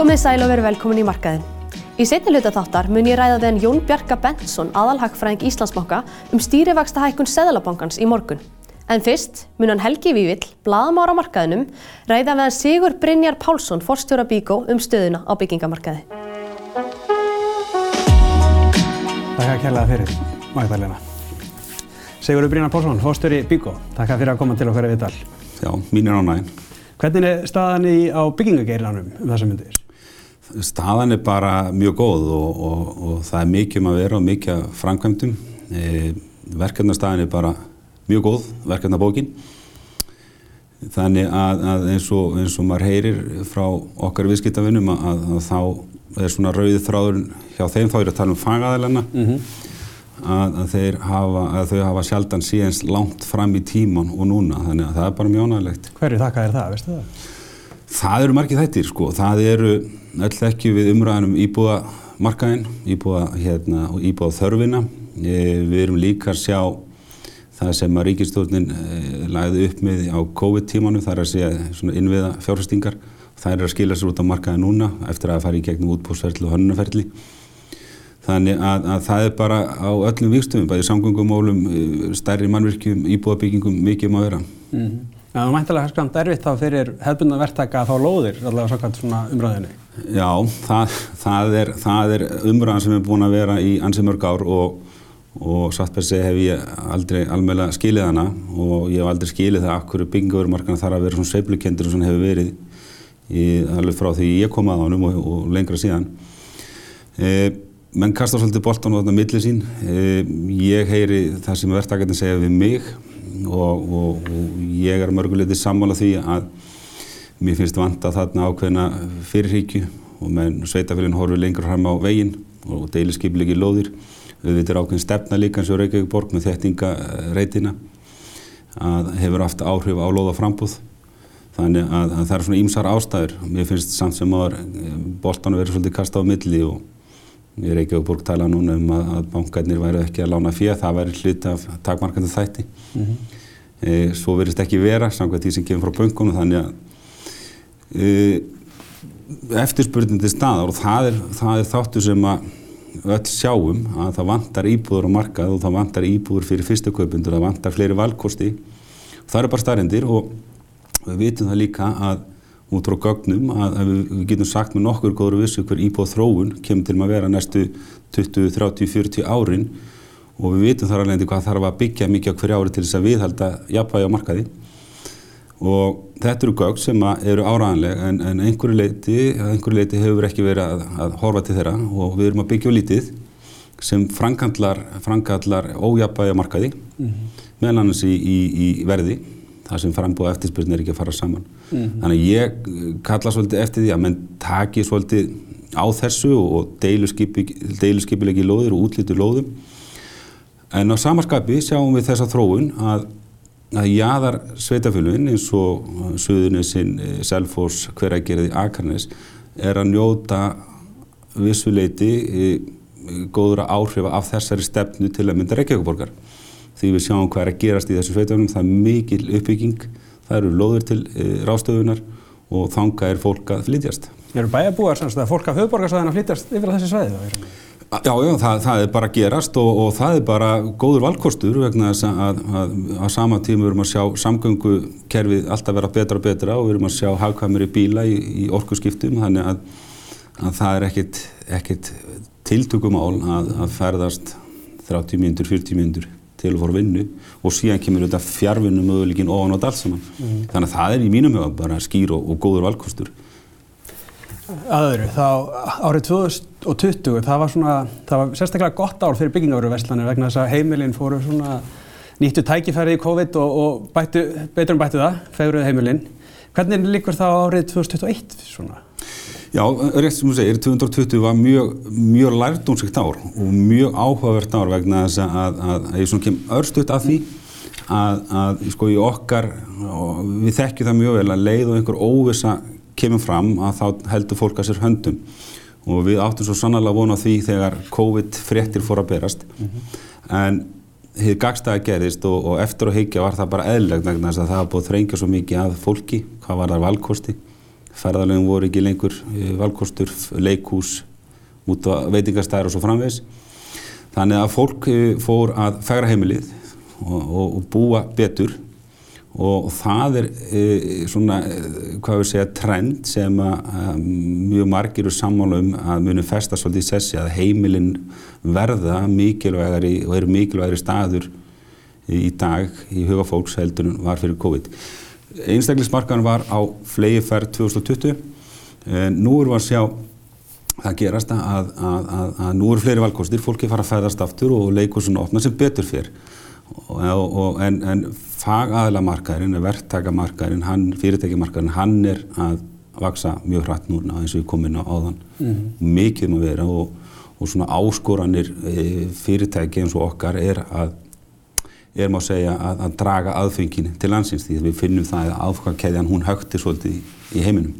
Komið sæl og veru velkomin í markaðin. Í setni hluta þáttar mun ég ræða þenn Jón Bjarka Bentsson, aðalhagfræðing Íslandsbanka, um stýrivaksta hækkun Seðlabankans í morgun. En fyrst mun hann Helgi Vívill, blaðamára á markaðinum, ræða við hann Sigur Brynjar Pálsson, forstjóra Bíkó, um stöðuna á byggingamarkaði. Takk að kella fyrir, Magdalena. Sigur Brynjar Pálsson, forstjóri Bíkó, takk fyrir að koma til okkar í Viðdal. Já, mín er ánæginn. Hvernig er staðan í, á byggingageirlanum um þessa myndir? Staðan er bara mjög góð og, og, og það er mikið um að vera og mikið framkvæmdum. E, verkefnastaðan er bara mjög góð, verkefnabókin. Þannig að, að eins, og, eins og maður heyrir frá okkar viðskiptavinnum að, að, að þá er svona rauðið þráður hjá þeim, þá er að tala um fagaðilenna, mm -hmm. að, hafa, að þau hafa sjaldan síðans langt fram í tíman og núna, þannig að það er bara mjög ánægilegt. Hverju þakka er það, veistu það? Það eru margið þættir sko, það eru öll ekki við umræðanum íbúðamarkaðin, íbúða, hérna, íbúða þörfina, við erum líka að sjá það sem að ríkistjórnin eh, lagði upp með á COVID-tímanu, það er að segja innviða fjárhastingar, það er að skilja sér út á markaði núna eftir að fara í gegnum útbúsferðli og hönnuferðli. Þannig að, að það er bara á öllum vikstöfum, bæði samgöngumólum, stærri mannvirkjum, íbúðabyggingum, mikið um að vera. Mm -hmm. Já, þú mæntilega er skræmt erfitt þá fyrir hefðbundna verktaka að fá lóðir, allavega svona svona umræðinni. Já, það, það, er, það er umræðan sem er búin að vera í ansi mörg ár og og satt per se hef ég aldrei alveg skilið hana og ég hef aldrei skilið það akkur byggingavörumarkana þarf að vera svona sveiflukendur og svona hefur verið í, alveg frá því ég kom að honum og, og lengra síðan. E, menn kastar svolítið boltan á þarna milli sín. E, ég heyri það sem verðtakarnir segja við mig og, og, og ég er mörguleitið sammála því að mér finnst vanta þarna ákveðna fyrirhíkju og menn sveitafélagin horfið lengra fram á veginn og deiliskeipilegi lóðir Þetta er ákveðin stefna líka eins og Reykjavík borg með þettingareitina að hefur haft áhrif á loða frambúð. Þannig að, að það er svona ímsar ástæður. Mér finnst samt sem áður eh, boltan að vera svolítið kasta á milli og Reykjavík borg tala núna um að, að bankarnir væri ekki að lána fyrir. Það væri hlut af takmarkandi þætti. Mm -hmm. e, svo verist ekki vera samkvæmt því sem kemur frá bankunum þannig að e, eftirspurnindi staðar og það er, það er þáttu sem að öll sjáum að það vantar íbúður á markað og það vantar íbúður fyrir fyrstuköpundur, það vantar fleiri valkosti. Það eru bara starrendir og við vitum það líka að út frá gögnum að, að við getum sagt með nokkur góður vissu hver íbúð þróun kemur til að vera næstu 20, 30, 40 árin. Og við vitum þar alveg hvað þarf að byggja mikið á hverja ári til þess að viðhalda jafnvægi á markaði. Og þetta eru gögn sem eru áraðanleg en, en einhverju leiti, einhverju leiti hefur ekki verið að, að horfa til þeirra. Og við erum að byggja á lítið sem frangallar, frangallar ójapæja markaði mm -hmm. meðal annars í, í, í verði það sem frambúða eftirspilsn er ekki að fara saman mm -hmm. þannig ég kalla svolítið eftir því að menn taki svolítið á þessu og deiluskipilegi lóðir og útlítur lóðum en á samarskapi sjáum við þessa þróun að að jáðar sveitafélugin eins og Suðunisinn, eh, Selfors, Hveragerði, Akarnes er að njóta vissuleiti eh, góður að áhrifa af þessari stefnu til að mynda Reykjavíkuborgar. Því við sjáum hvað er að gerast í þessu sveitafélugum, það er mikil uppbygging, það eru loður til e, rástöfunar og þanga er fólk að flytjast. Eru bæjarbúar semst að fólk af höfuborgarsvæðin að flytjast yfir þessi sveiði? Já, já, það, það er bara að gerast og, og það er bara góður valkostur vegna þess að á sama tíma við erum að sjá samgöngukerfið alltaf vera betra og betra og við erum að sjá hagkvæmur í bíla í, í orkuskiptum þannig að, að það er ekkit, ekkit tiltökumál að, að ferðast 30 mínútur, 40 mínútur til að fóra vinnu og síðan kemur þetta fjárvinnu möguleikin ofan á dalt saman. Mm. Þannig að það er í mínum huga bara skýr og, og góður valkostur. Aðöru, þá árið 2020, það var svona, það var sérstaklega gott ár fyrir byggingaveruverslanir vegna þess að heimilinn fóru svona nýttu tækifæri í COVID og, og bættu, betur en bættu það, fegruð heimilinn. Hvernig líkur það árið 2021 svona? Já, rétt sem þú segir, 2020 var mjög, mjög lærdómsvíkt ár og mjög áhugavert ár vegna þess að, að, að ég kem örstuðt af því að, að sko okkar, við þekkjum það mjög vel að leið og einhver óvisa kemur fram að þá heldur fólk að sér höndum og við áttum svo sannlega vona því þegar COVID fréttir fór að berast mm -hmm. en hér gagstæði gerist og, og eftir að higgja var það bara eðlegt vegna þess að það hafa búið þrengja svo mikið að fólki, hvað var þar valkosti ferðalögum voru ekki lengur eh, valkostur, leikús, út á veitingastæðar og svo framvegs. Þannig að fólk eh, fór að fegra heimilið og, og, og búa betur og, það er e, svona, hvað við segja, trend sem að, mjög margir eru sammála um að muni festa svolítið í sessi að heimilin verða mikilvægari og eru mikilvægari staður í dag í huga fólks heldur var fyrir COVID. Einstaklismarkaðan var á flegi ferð 2020. Nú erum við að sjá það gerast að, að, að, að nú eru fleiri valkostir, fólki fara að fæðast aftur og leikursun opna sem betur fyrr. Og, og, en, en fagaðlamarkaðurinn, verktakamarkaðurinn, fyrirtækjamarkaðurinn, hann er að vaksa mjög hratt núna eins og við komum inn á áðan. Mm -hmm. Mikið um að vera og, og svona áskoranir e, fyrirtæki eins og okkar er að er að segja að, að draga aðfengin til landsins því við finnum það að aðfokkakeðjan hún högtir svolítið í, heiminum.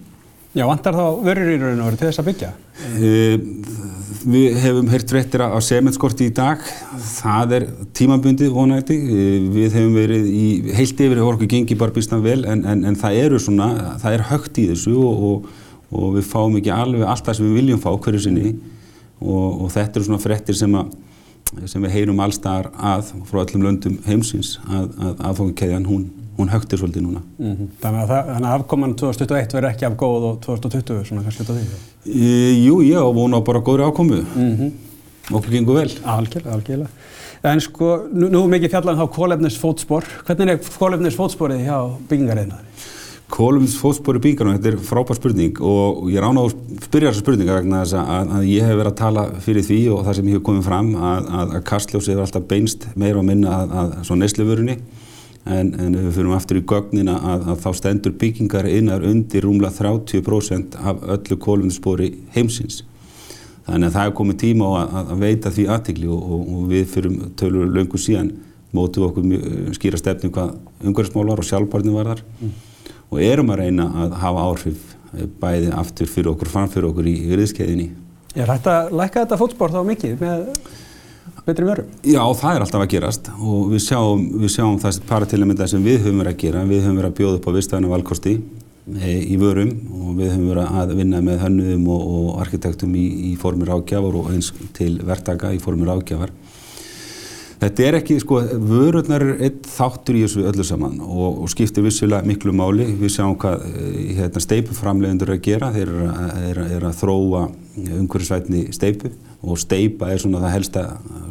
Já, vantar þá vörur í raun og veru til þess að byggja? Uh, við hefum heyrt fréttir á sementskorti í dag. Það er tímabundið vonætti. Uh, við hefum verið í heilt yfir orku gengi bara býstan vel en, en, en það eru svona, það er högt í þessu og, og, og við fáum ekki alveg allt það sem við viljum fá hverju sinni og, og þetta eru svona fréttir sem, a, sem við heyrum allstaðar að frá öllum löndum heimsins að, að aðfókikeðjan hún hún högtir svolítið núna. Mm -hmm. Þannig að, það, að afkoman 2021 verður ekki af góð og 2020 svona kannski þetta því? E, jú, ég á vona bara góðri ákomu. Mm -hmm. Okkur gengur vel. Algjörlega, algjörlega. En sko, nú, nú mikið fjallan þá kólefnisfótspor. Hvernig er kólefnisfótsporið hjá byggingarreinaðari? Kólefnisfótspor í byggingarreinaðari, þetta er frábær spurning og ég rána á að spyrja þessa spurninga vegna þess að, að ég hef verið að tala fyrir því og það sem ég hef komið fram að, að, að kastljósið er alltaf beinst meira og minna að svo nesluvörunni en, en ef við fyrir aftur í gögnina að, þá stendur byggingar innar undir rúmlega 30% af öllu kólumspori heimsins. Þannig að það er komið tíma á að, veita því aðtikli og, og, og við fyrir tölur löngu síðan mótu okkur skýra stefni hvað umhverfsmál var og sjálfbarni var þar mm. Og erum að reyna að hafa áhrif eh, bæði aftur fyrir okkur, framfyrir okkur í viðskeiðinni. Er hægt að læka þetta fótspór þá mikið með betri vörum? Já, það er alltaf að gerast og við sjáum, við sjáum það paratilementa sem við höfum verið að gera. Við höfum verið að bjóða upp á vistæðina valkosti e, í vörum og við höfum verið að vinna með hönnuðum og, og arkitektum í, í formir ágjafar og eins til verktaka í formir ágjafar. Þetta er ekki, sko, vörurnar er eitt þáttur í þessu öllu saman og, og skiptir vissulega miklu máli. Við sjáum hvað hérna, steipuframlegundur er að gera. Þeir eru að, er, er að þróa umhverfisvætni steipu og steipa er svona það helsta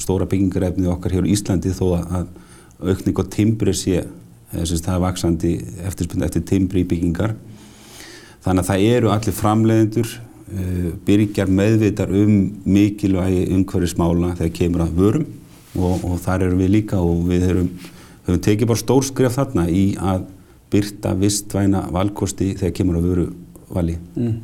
stóra byggingarefni okkar hér í Íslandi þó að aukning og timbri sé, þess að það er vaksandi eftir, eftir timbri í byggingar. Þannig að það eru allir framlegundur, uh, byrjar meðvitar um mikilvægi umhverfismála þegar kemur að vörum og, og þar erum við líka og við höfum, höfum tekið bara stór skrif þarna í að byrta vistvæna valkosti þegar kemur að veru vali. Mm.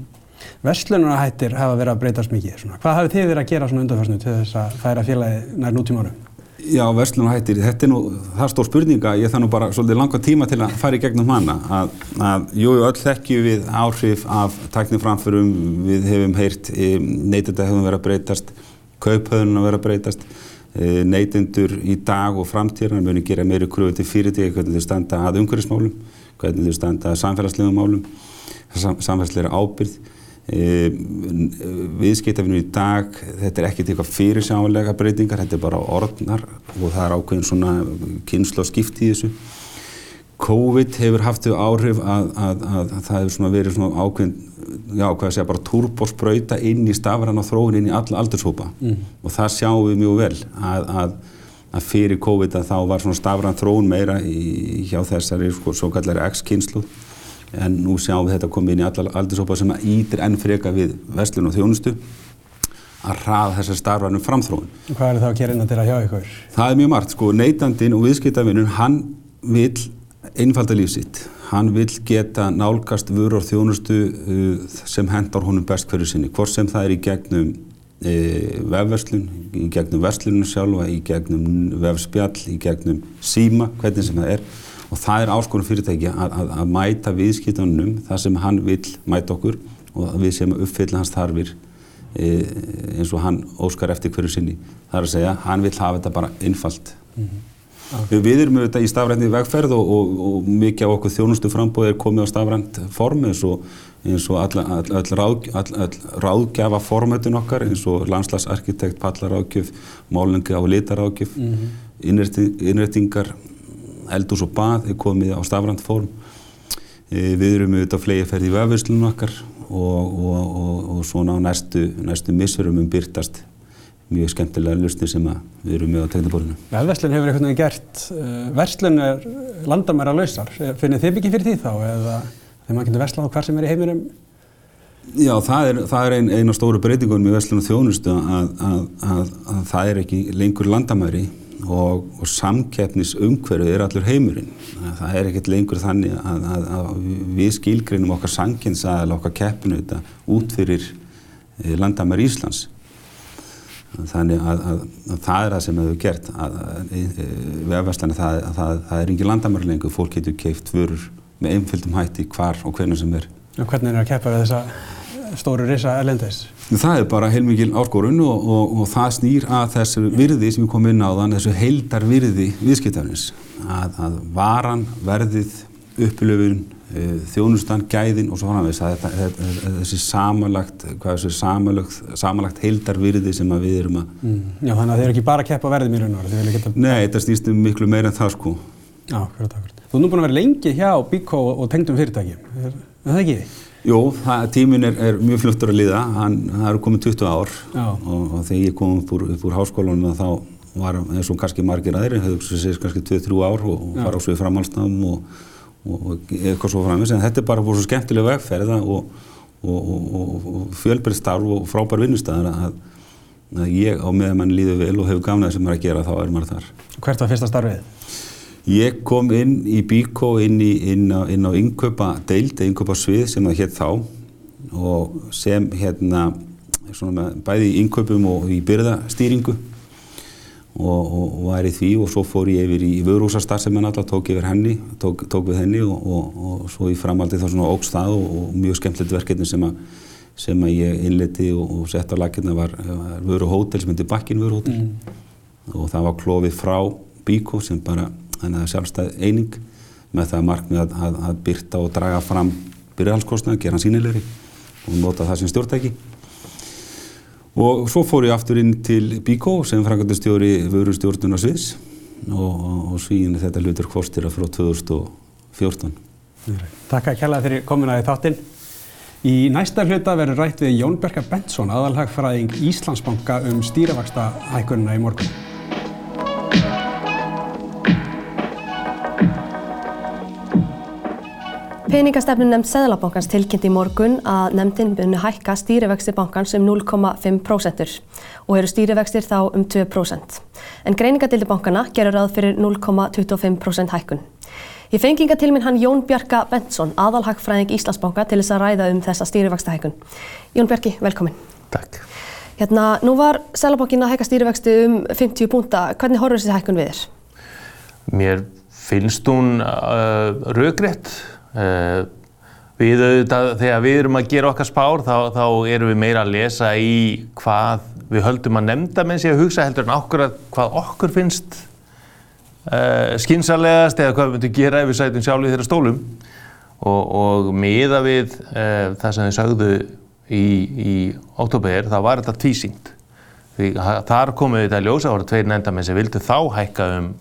Vestlunarhættir hafa verið að breytast mikið. Svona. Hvað hafið þið verið að gera svona undanfarsnu til þess að færa félagi nær nútíma árum? Já, verslunarhættir, þetta er nú, það er stór spurninga, ég það nú bara svolítið langa tíma til að fara í gegnum hana, að, að jú, öll þekkju við áhrif af tækniframförum, við hefum heyrt, neytenda hefum verið að breytast, kauphöðunum að vera að breytast, Eh, neytendur í dag og framtíðan muni gera meiri kröfu til fyrirtæki hvernig þau standa að umhverfismálum, hvernig þau standa að samfélagslegum málum, samfélagsleira ábyrð. E, viðskiptafinu í dag, þetta er ekkert eitthvað fyrirsjálega breytingar, þetta er bara orðnar og það er ákveðin svona kynslu og skipti í þessu. COVID hefur haft þau áhrif að, að, að, að það hefur verið svona ákveðin já, hvað að segja, bara turbospröyta inn í stafran og þróun inn í alla aldurshópa mm. og það sjáum við mjög vel að, að, að fyrir COVID að þá var svona stafran þróun meira í, hjá þessari sko, svo kallari X-kynslu en nú sjáum við þetta komið inn í alla aldurshópa sem að ítir enn freka við vestlun og þjónustu að hraða þessar starfanum framþróun. Hvað er það að gera innan til að hjá ykkur? Það er mjög margt, sko, neytandin og viðskiptavinnun, hann vil einfalda lífsitt hann vil geta nálgast vörur og þjónustu uh, sem hendar honum best hverju sinni, hvort sem það er í gegnum e, vefverslun, í gegnum verslunum sjálfa, í gegnum vefspjall, í gegnum síma, hvernig sem það er og það er áskonum fyrirtæki að, að, að mæta viðskiptunum þar sem hann vil mæta okkur og við sem uppfylla hans þarfir e, eins og hann óskar eftir hverju sinni. Það er að segja, hann vil hafa þetta bara einfalt. Mm -hmm. Okay. Við erum auðvitað í stafræntni vegferð og, og, og mikið á okkur þjónustu frambóð er komið á stafrænt form eins og, eins og all, all, all, ráð, all ráðgjafa formatun okkar eins og landslagsarkitekt, pallaráðgjöf, málingi á litaráðgjöf, mm -hmm. innrættingar, eldús og bað er komið á stafrænt form. E, við erum auðvitað flegi ferði í vefðurslunum okkar og, og, og, og svona á næstu, næstu missurum um byrtast mjög skemmtilega lusni sem við erum með á tegnaborðinu. Vefðverslun hefur eitthvað gert, uh, verslun er landamæra lausar, finnir þið ekki fyrir því þá eða? þegar maður getur verslað á hver sem er í heiminum? Já, það er, það er ein, eina stóru breytingunum í verslunum þjónustu að, að, að, að það er ekki lengur landamæri og, og samkeppnisumhverfið er allur heimurinn. Það er ekkert lengur þannig að við skilgreinum okkar sanginsaðal okkar keppinu þetta út fyrir eh, landamæri Íslands. Þannig að, að, að það er það sem hefur gert að vefverslana það, það, það er ekki landamæri lengur, fólk getur keift vörur með einföldum hætti hvar og hvernig sem er. Og hvernig er það að keppa við þessa stóru risa erlendis? Það er bara heilmikil áskorun og, og, og það snýr að þessu virði sem við komum inn á þann, þessu heildar virði viðskiptafnins. Að, að varan, verðið, uppilöfun, e, þjónustan, gæðin og svo framvegis. Þessi samanlagt, samanlagt, samanlagt heildar virði sem við erum að... Mm. Já, þannig að þeir eru ekki bara að keppa verðið mjög raun og verið? Geta... Nei, þetta snýst um miklu meira en það sko. Já, það verður. Þú er nú búin að vera lengi hjá Bíkó og tengdum fyrirtækjum, er, er það ekki? Jú, það, tímin er, er mjög fluttur að liða, hann, það eru komið 20 ár og, og þegar ég kom upp úr, upp úr háskólanum þá var eins og kannski margir aðri, hefur sér kannski 2-3 ár og, og fara á svið framhalsnám og, og eitthvað svo framins, en þetta er bara búin svo skemmtilega vegferða og fjölbreytt starf og frábær vinnustæðar að, að ég á meðan mann líður vel og hefur gafnaði sem maður að gera þá er maður þar. Hvert var fyrsta starfið? Ég kom inn í Bíkó inn, inn á, á innkaupa deild, innkaupa svið sem það hétt þá og sem hérna svona, bæði í innkaupum og í byrðastýringu og, og, og var í því og svo fór ég yfir í vörúsastar sem hann alltaf tók yfir henni, tók, tók við henni og, og svo í framaldi þá svona ógst það og mjög skemmtilegt verkefni sem að sem að ég innleti og sett á lakirna var, var vöruhótel sem heitir Bakkin vöruhótel mm. og það var klófið frá Bíkó sem bara þannig að sjálfstæð eining með það markmið að, að, að byrta og draga fram byrjarhalskostnaði, gera hann sínilegri og nota það sem stjórntæki. Og svo fór ég aftur inn til Bíkó sem frangatastjóri vörustjórnuna Sviðs og, og svíðin þetta hlutur hvostira frá 2014. Takk að kella fyrir kominaði þáttinn. Í næsta hluta verður rætt við Jón Bergar Bentsson, aðalhagfræðing Íslandsbanka um stýravaksta hækkununa í morgun. Peningastefnun nefnd Seðlabankans tilkynnti í morgun að nefndin byrnu hækka stýrivextir bankans um 0,5% og eru stýrivextir þá um 2%. En greiningadildi bankana gerur að fyrir 0,25% hækkun. Ég fenginga til minn hann Jón Bjarka Bentsson, aðalhagfræðing Íslandsbanka til þess að ræða um þessa stýrivexta hækkun. Jón Bjarki, velkomin. Takk. Hérna, nú var Seðlabankin að hækka stýrivexti um 50 púnta. Hvernig horfur þessi hækkun við þér? Mér finnst hún uh, Eh, við auðvitað, þegar við erum að gera okkar spár þá, þá erum við meira að lesa í hvað við höldum að nefnda með sig að hugsa heldur en okkur að hvað okkur finnst uh, skynsalegast eða hvað við myndum gera ef við sætum sjálf í þeirra stólum og, og miða við uh, það sem þið sagðu í, í oktober þá var þetta tvísyngt. Því þar komið þetta ljósa, það voru tveir nefndamenn sem vildu þá hækka um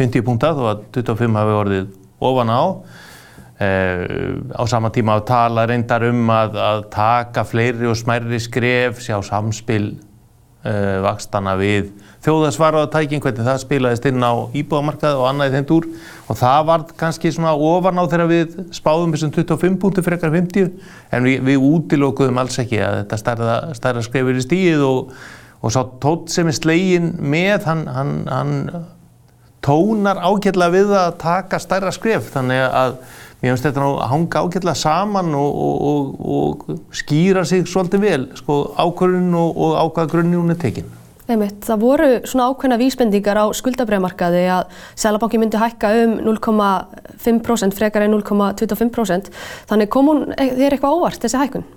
50 púnta þó að 25 hafi orðið ofan á á sama tíma að tala reyndar um að, að taka fleiri og smærri skref, sjá samspil uh, vakstana við þjóðasvaraðatækin, hvernig það spilaðist inn á íbúðamarkaði og annaði þeim dúr. Og það var kannski svona ofan á þegar við spáðum þessum 25 punktu fyrir ekkar 50 en við, við útilókuðum alls ekki að þetta stærra, stærra skrefur í stíð og, og sá tótt sem er slegin með hann, hann, hann tónar ágjörlega við að taka stærra skref. Þannig að mér finnst þetta að hanga ágætlega saman og, og, og, og skýra sig svolítið vel, sko, ákvörðun og ákvaða grunni hún er tekinn. Það voru svona ákveðna vísbendingar á skuldabræðmarkaði að Sælabanki myndi hækka um 0,5% frekar en 0,25% þannig kom hún þér eitthvað óvart þessi hækkun?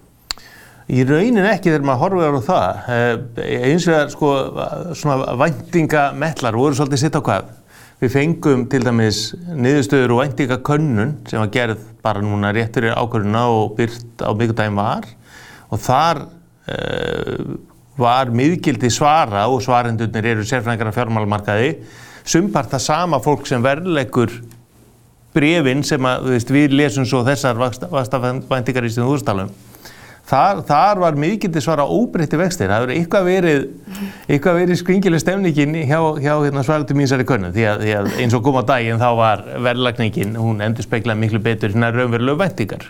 Í raunin ekki þegar maður horfið á það. Eh, eins og það sko svona væntingametlar voru svolítið sitt á hvað við fengum til dæmis niðurstöður og endinga könnun sem var gerð bara núna rétt fyrir ákvörðuna og byrt á mikludagin var. Og þar uh, var miðgildi svara og svarendurnir eru sérfræðingar af fjármálamarkaði. Sumpart það sama fólk sem verðleikur brefin sem að, veist, við lesum svo þessar vastafæntingar í stíðum úrstalum Þar, þar var miðgildi svara óbreytti vextir. Það hefur eitthvað verið, eitthvað verið skringileg stemningin hjá, hjá hérna, svaratum mínsari könnu því því að eins og á daginn þá var verðlagningin, hún endur speiklað miklu betur hérna raunverulegu væntingar.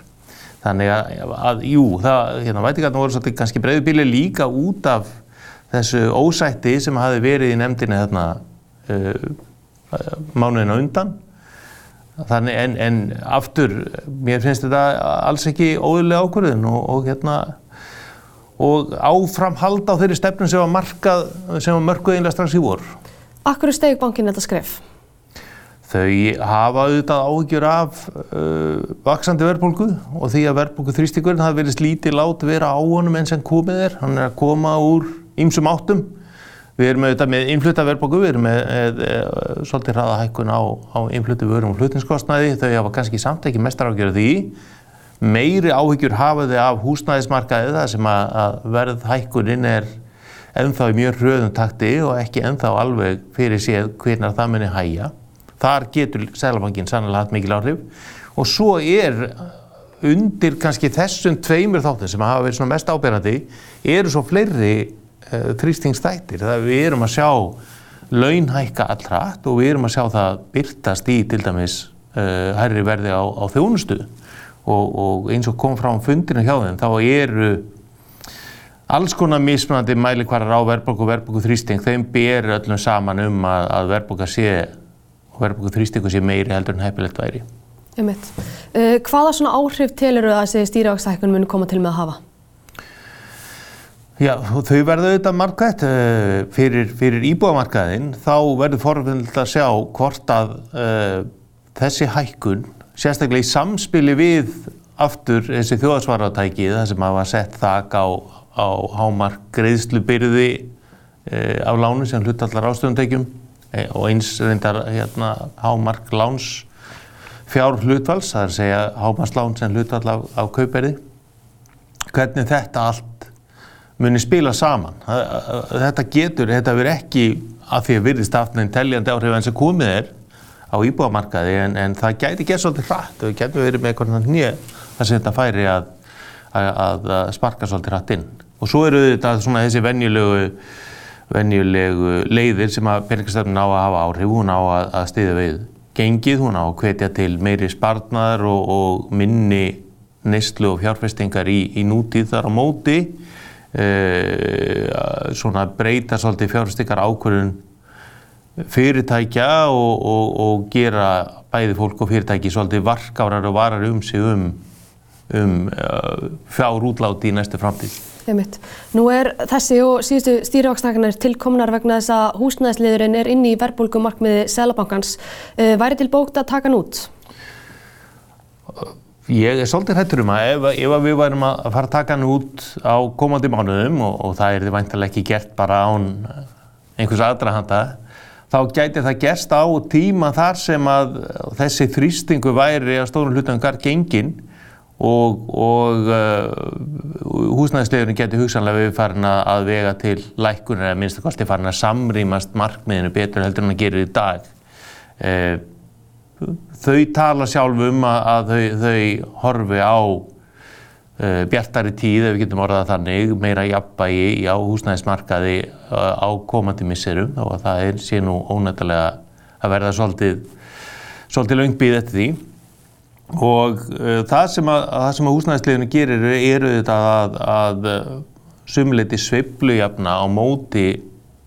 Þannig að, að jú, það, hérna, væntingarna voru svolítið kannski breyðbíli líka út af þessu ósætti sem hafi verið í nefndinu þarna uh, mánuðina undan Þannig en, en aftur, mér finnst þetta alls ekki óðurlega ákvörðun og, og hérna og áframhald á þeirri stefnum sem var markað, sem var mörguð einlega strax í vor. Akkur er stegbankin þetta skref? Þau hafa auðvitað áhugjur af uh, vaksandi verðbólgu og því að verðbólgu þrýstíkurinn hafi verið slítið lát vera á honum eins en komið er. Hann er að koma úr ýmsum áttum. Við erum auðvitað með innflutta verðbóku, við erum með, með, með svolítið hraða hækkun á, á innfluttu vörum og flutningskostnaði. Þau hafa kannski samt ekki mestar ágjörð því. Meiri áhyggjur hafa þau af húsnæðismarkaði það sem að, að verð hækkuninn er ennþá í mjög hröðum takti og ekki ennþá alveg fyrir séð hvernig það muni hægja. Þar getur Sælabankin sannlega hatt mikil áhrif og svo er undir kannski þessum tveimur þáttum sem hafa verið mest áberandi eru svo fleiri Eh, þrýstingsþættir. Við erum að sjá launhækka allrætt og við erum að sjá það byrtast í til dæmis uh, hærri verði á, á þjónustu og, og eins og kom frá fundinu hjá þeim þá eru alls konar mismunandi mælikvarar á verðbólku og verðbólku þrýsting þeim ber öllum saman um að, að verðbólka sé og verðbólku þrýstingu sé meiri heldur en heppilegt væri. Uh, hvaða svona áhrif telur þau að þessi stýrivaksækun muni koma til með að hafa? Já, þau verður auðvitað markætt uh, fyrir, fyrir íbúamarkaðinn þá verður forvöld að sjá hvort að uh, þessi hækkun sérstaklega í samspili við aftur þessi þjóðarsvaratæki það sem hafa sett þak á, á hámark greiðslubyrði uh, af lánu sem hlutallar ástöðundækjum og eins reyndar hérna, hámark láns fjár hlutvals, það er að segja hámarslán sem hlutall af, af kaupverði. Hvernig þetta allt muni spila saman. Þetta getur, þetta verður ekki að því að virðist aftur en telljandi áhrif eins og komið er á íbúamarkaði en, en það gæti gert svolítið hratt og það getur verið með eitthvað nýja þar sem þetta færi að, að, að sparka svolítið hratt inn. Og svo eru þetta svona þessi venjulegu, venjulegu leiðir sem að peningastöfnun á að hafa áhrif, hún á að, að stiðja við gengið, hún á að hvetja til meiri spartnaðar og, og minni neyslu og fjárfestingar í, í nútíð þar á móti svona breyta svolítið fjárstykar ákvörðun fyrirtækja og, og, og gera bæði fólk og fyrirtæki svolítið varkárar og varar um sig um, um uh, fjárútláti í næstu framtíð. Nú er þessi og síðustu stýrivaksnækarnir tilkomnar vegna þess að húsnæðisliðurinn er inni í verbulgumarkmiði Sælabankans. Uh, væri til bókt að taka hann út? Ég er svolítið hættur um að ef, ef við værum að fara að taka hann út á komandi mánuðum og, og það er því væntalega ekki gert bara án einhvers aðdrahanda, þá gæti það gerst á tíma þar sem að þessi þrýstingu væri að stórun hlutangar gengin og, og uh, húsnæðislegurinn getur hugsanlega við farin að vega til lækunar eða minnst að kosti farin að samrýmast markmiðinu betur heldur en að gera í dag. Uh, þau tala sjálf um að, að þau, þau horfi á uh, bjartari tíð, ef við getum orðað þannig, meira jafnbægi á húsnæðismarkaði uh, á komandi misserum og það er sé nú ónættilega að verða svolítið, svolítið langbíð eftir því. Og uh, það sem að, að húsnæðisleginu gerir eru þetta að, að sumleiti sveiblujafna á móti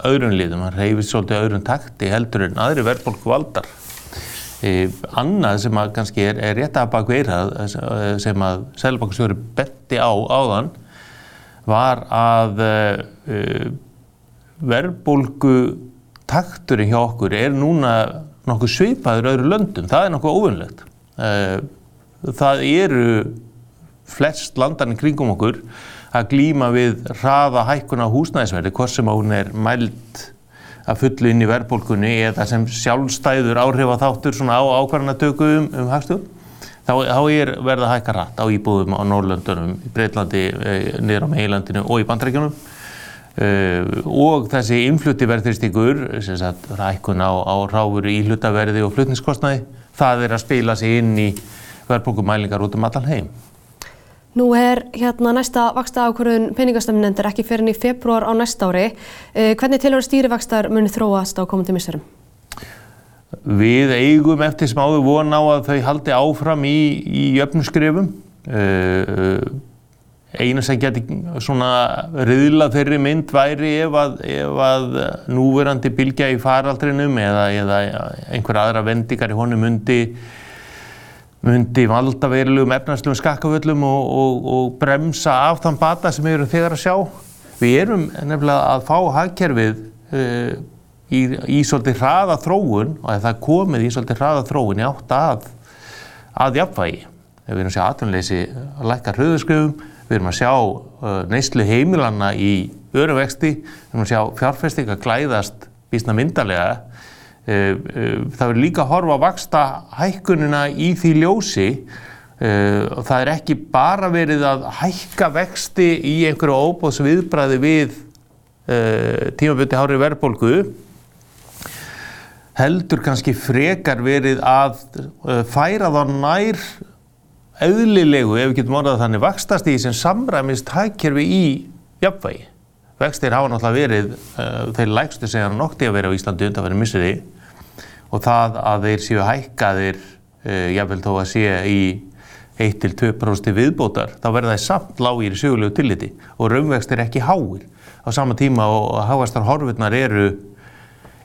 öðrun liðum, hann reyfist svolítið öðrun takti heldur en aðri verðbólku valdar. E, annað sem að kannski er, er rétt að baka eirað sem að Sælabankastjóri betti á áðan var að e, verðbólgu takturinn hjá okkur er núna nokkuð svipaður öðru löndum. Það er nokkuð óvinnlegt. E, það eru flest landarinn kringum okkur að glýma við hraða hækkuna húsnæðisverði, hvort sem hún er mælt að fullu inn í verðbólkunni eða sem sjálfstæður áhrifa þáttur svona á ákvarðanatöku um, um hagstjórn þá, þá er verða að hækka rætt á íbúðum á Norrlöndunum, í Breitlandi, eh, niður á Meilandinu og í Bandrækjunum uh, og þessi influtti verðþyrstingur, sem sagt rækkun á, á ráfuru í hlutaverði og flutningskostnaði, það er að spila sig inn í verðbólkumælingar út um allan heim. Nú er hérna næsta vaksta ákvörðun peningastömmunendur ekki fyrir enn í februar á næsta ári. Uh, hvernig tilhör stýrivakstar muni þróast á komandi missurum? Við eigum eftir sem áður von á að þau haldi áfram í, í jöfnuskrifum. Uh, eina sem geti svona riðla þeirri mynd væri ef að, ef að núverandi bylgja í faraldrinum eða, eða einhver aðra vendikar í honum myndi, myndi valda verilegum efnarslegum skakkaföllum og, og, og bremsa af þann bata sem við erum þegar að sjá. Við erum nefnilega að fá hagkerfið uh, í, í svolítið hraða þróun og að það komið í svolítið hraða þróun í átt að, að jafnvægi. Við erum að sjá atvinnleysi að lækka hröðuskjöfum, við erum að sjá uh, neyslu heimilanna í öruvexti, við erum að sjá fjárfesting að glæðast bísna myndarlega. Uh, uh, það verður líka að horfa að vaksta hækkunina í því ljósi uh, og það er ekki bara verið að hækka vexti í einhverju óbóðs viðbræði við tímaböndi hári verðbólgu heldur kannski frekar verið að færa þá nær auðlilegu, ef við getum orðað þannig, vakstast í sem samræmist hækkerfi í jafnvægi. Vextir hafa náttúrulega verið þeir lægstu hann noktið að vera á Íslandi undan verið misseri og það að þeir séu hækkaðir, uh, jáfnvel þó að sé í 1-2% viðbótar, þá verða þeir samt lágir í sögulegu tilliti og raunvextir ekki háir á sama tíma og háastar horfurnar eru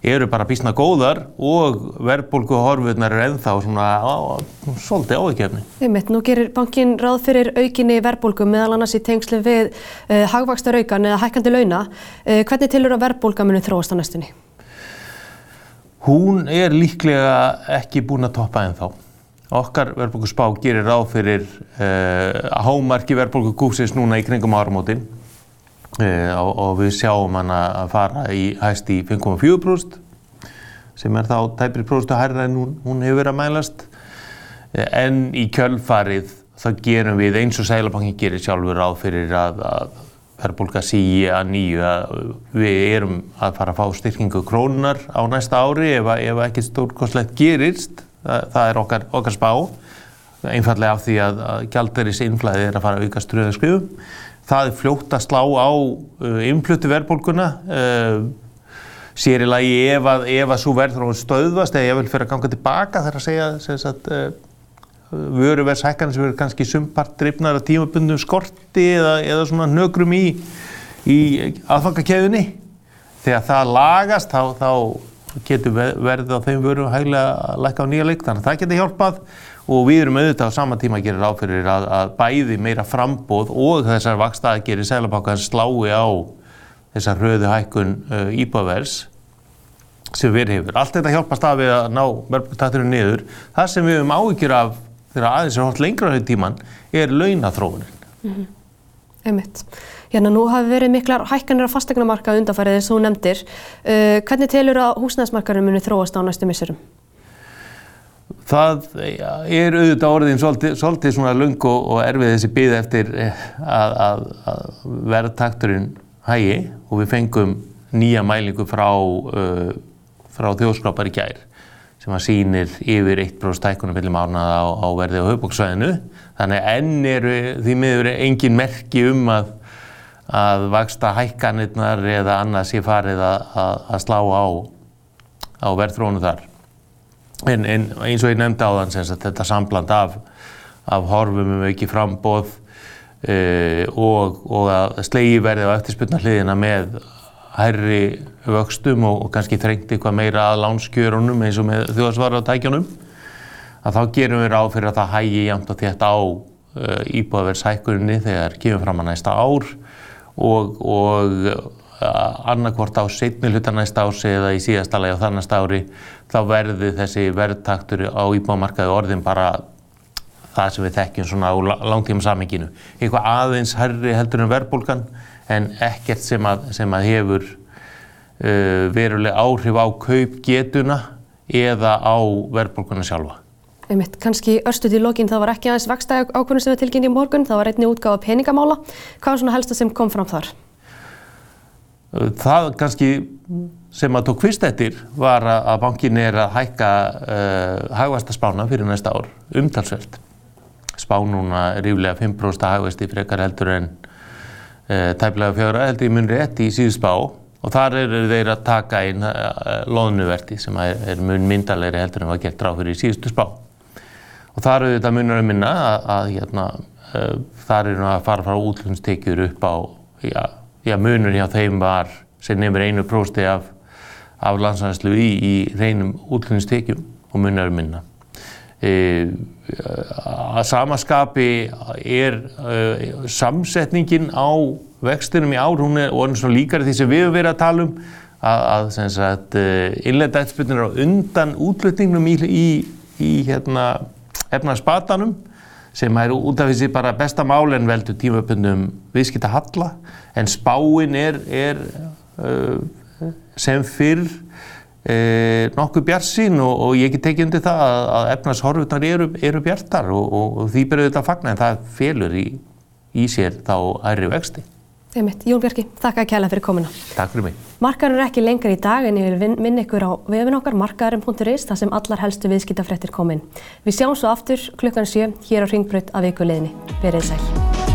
eru bara bísna góðar og verðbólku horfurnar eru ennþá svona á, svolítið ávikefni. Einmitt, nú gerir bankin ráð fyrir aukinni verðbólku meðal annars í tengslu við uh, hagvakstaraukan eða hækkandi launa. Uh, hvernig tilur að verðbólka muni þróast á næstunni? Hún er líklega ekki búin að toppa ennþá. Okkar verðbólkuspá gerir ráð fyrir uh, hámarki verðbólku kúsins núna í kringum áramótin Uh, og, og við sjáum hann að fara í hæst í 5,4% sem er þá tæpri próstu hærra en hún, hún hefur verið að mælast uh, en í kjölfarið þá gerum við eins og Sælabankin gerir sjálfur ráð fyrir að, að verðbólka sígi að nýju að við erum að fara að fá styrkingu krónunar á næsta ári ef, ef ekki stórkoslegt gerist. Það, það er okkar, okkar spá. Einfallega af því að, að gjaldaris innflæði er að fara að auka ströðaskriðum það er fljótt að slá á uh, innflutu verðbólguna. Uh, sér í lagi ef að, að svo verður hún stöðvast eða ég vil fyrir að ganga tilbaka þar að segja að uh, vöruverðshækkanir sem verður kannski sumpart drifnar að tímabundum skorti eða, eða svona nögrum í, í aðfangakeðunni þegar það lagast þá, þá getur verðið á þeim vöru hæglega að lækka á nýja leik þannig að það getur hjálpað og við erum auðvitað á sama tíma að gera ráðfyrir að, að bæði meira frambóð og þessar vakstaðgerir Sælabankans slái á þessar hröðu hækkun uh, íbávers sem við hefur. Allt þetta hjálpast af við að ná verðbúrtakturinn niður. Það sem við höfum áhyggjur af þegar aðeins er hótt lengra á því tíman er launathróunin. Mm -hmm. Einmitt. Hérna nú hafi verið miklar hækkanir á fastegnamarka undanfærið eins og þú nefndir. Uh, hvernig telur að húsnæðismarkarum muni þróast á næstu missurum? Það er auðvitað orðin svolítið, svolítið svona lung og, og erfið þessi byggð eftir eh, að, að, að verðtakturinn hægi og við fengum nýja mælingu frá, uh, frá þjóðskrápar í gær sem að sýnir yfir 1% stækkunum viljum ánað á, á verði á höfbóksvæðinu. Þannig enn eru því miður engin merki um að, að vaksta hækkanirnar eða annað sé farið að slá á, á verðfrónu þar. En, en eins og ég nefndi á þann sem þetta sambland af, af horfum um ekki frambóð uh, og, og að slegi verði á eftirspunna hliðina með hærri vöxtum og, og kannski þrengt eitthvað meira að lánskjörunum eins og með þjóðsvarðartækjunum að þá gerum við ráð fyrir að það hægi jæmt og þétt á uh, íbúðaverðshækkurinni þegar kemur fram að næsta ár og, og annarkvort á setni hluta næsta ási eða í síðasta lagi á þannast ári þá verði þessi verðtaktur á íbúamarkaði orðin bara það sem við þekkjum svona á langtíma samenginu. Eitthvað aðeins herri heldur en verðbólgan en ekkert sem að, sem að hefur uh, veruleg áhrif á kaupgetuna eða á verðbólkuna sjálfa. Einmitt, kannski örstuð í lokin, það var ekki aðeins vaksta ákvörðun sem við tilkynni í morgun, það var einni útgáfa peningamála. Hvað var svona helsta sem kom fram þar? Það kannski sem að tók fyrst eftir var að bankin er að hækka uh, hagvæsta spána fyrir næsta ár, umtalsveld. Spá núna ríflega 5% hagvæsti frekar heldur en uh, tæplega fjögra heldur í munri ett í síðu spá og þar eru þeir að taka einn uh, loðnuverti sem er, er mun myndalegri heldur en var gert ráð fyrir í síðustu spá. Og þar eru þetta munar að minna að, að hérna, uh, þar eru að fara frá útlunnstekjur upp á já, já, munur hjá þeim var sem nefnir einu prósti af, af landsæðslu í, í reynum útlunnstekjum og munar að minna. E, að samaskapi er uh, samsetningin á vextinum í ár, hún er orðin svona líkari því sem við höfum verið að tala um að, að sagt innleita eftirspilnir á undan útlutningnum í, í, í hérna efnarspatanum sem er út af þessi bara besta mál en veldur tímaböndum viðskipta halla en spáin er, er sem fyrr nokkuð bjart sín og, og ég get tekið undir það að, að efnarshorfurnar eru, eru bjartar og, og, og því byrjuðu þetta að fagna en það felur í, í sér þá ærri vexti. Einmitt, Jón Bjarki, þakka að kæla fyrir komuna. Takk fyrir mig. Markaður er ekki lengur í dag en ég vil minna ykkur á vefin okkar markaðurum.is þar sem allar helstu viðskiptafrettir komin. Við sjáum svo aftur klukkan 7 hér á Ringbröð að vikuleginni. Verið sæl.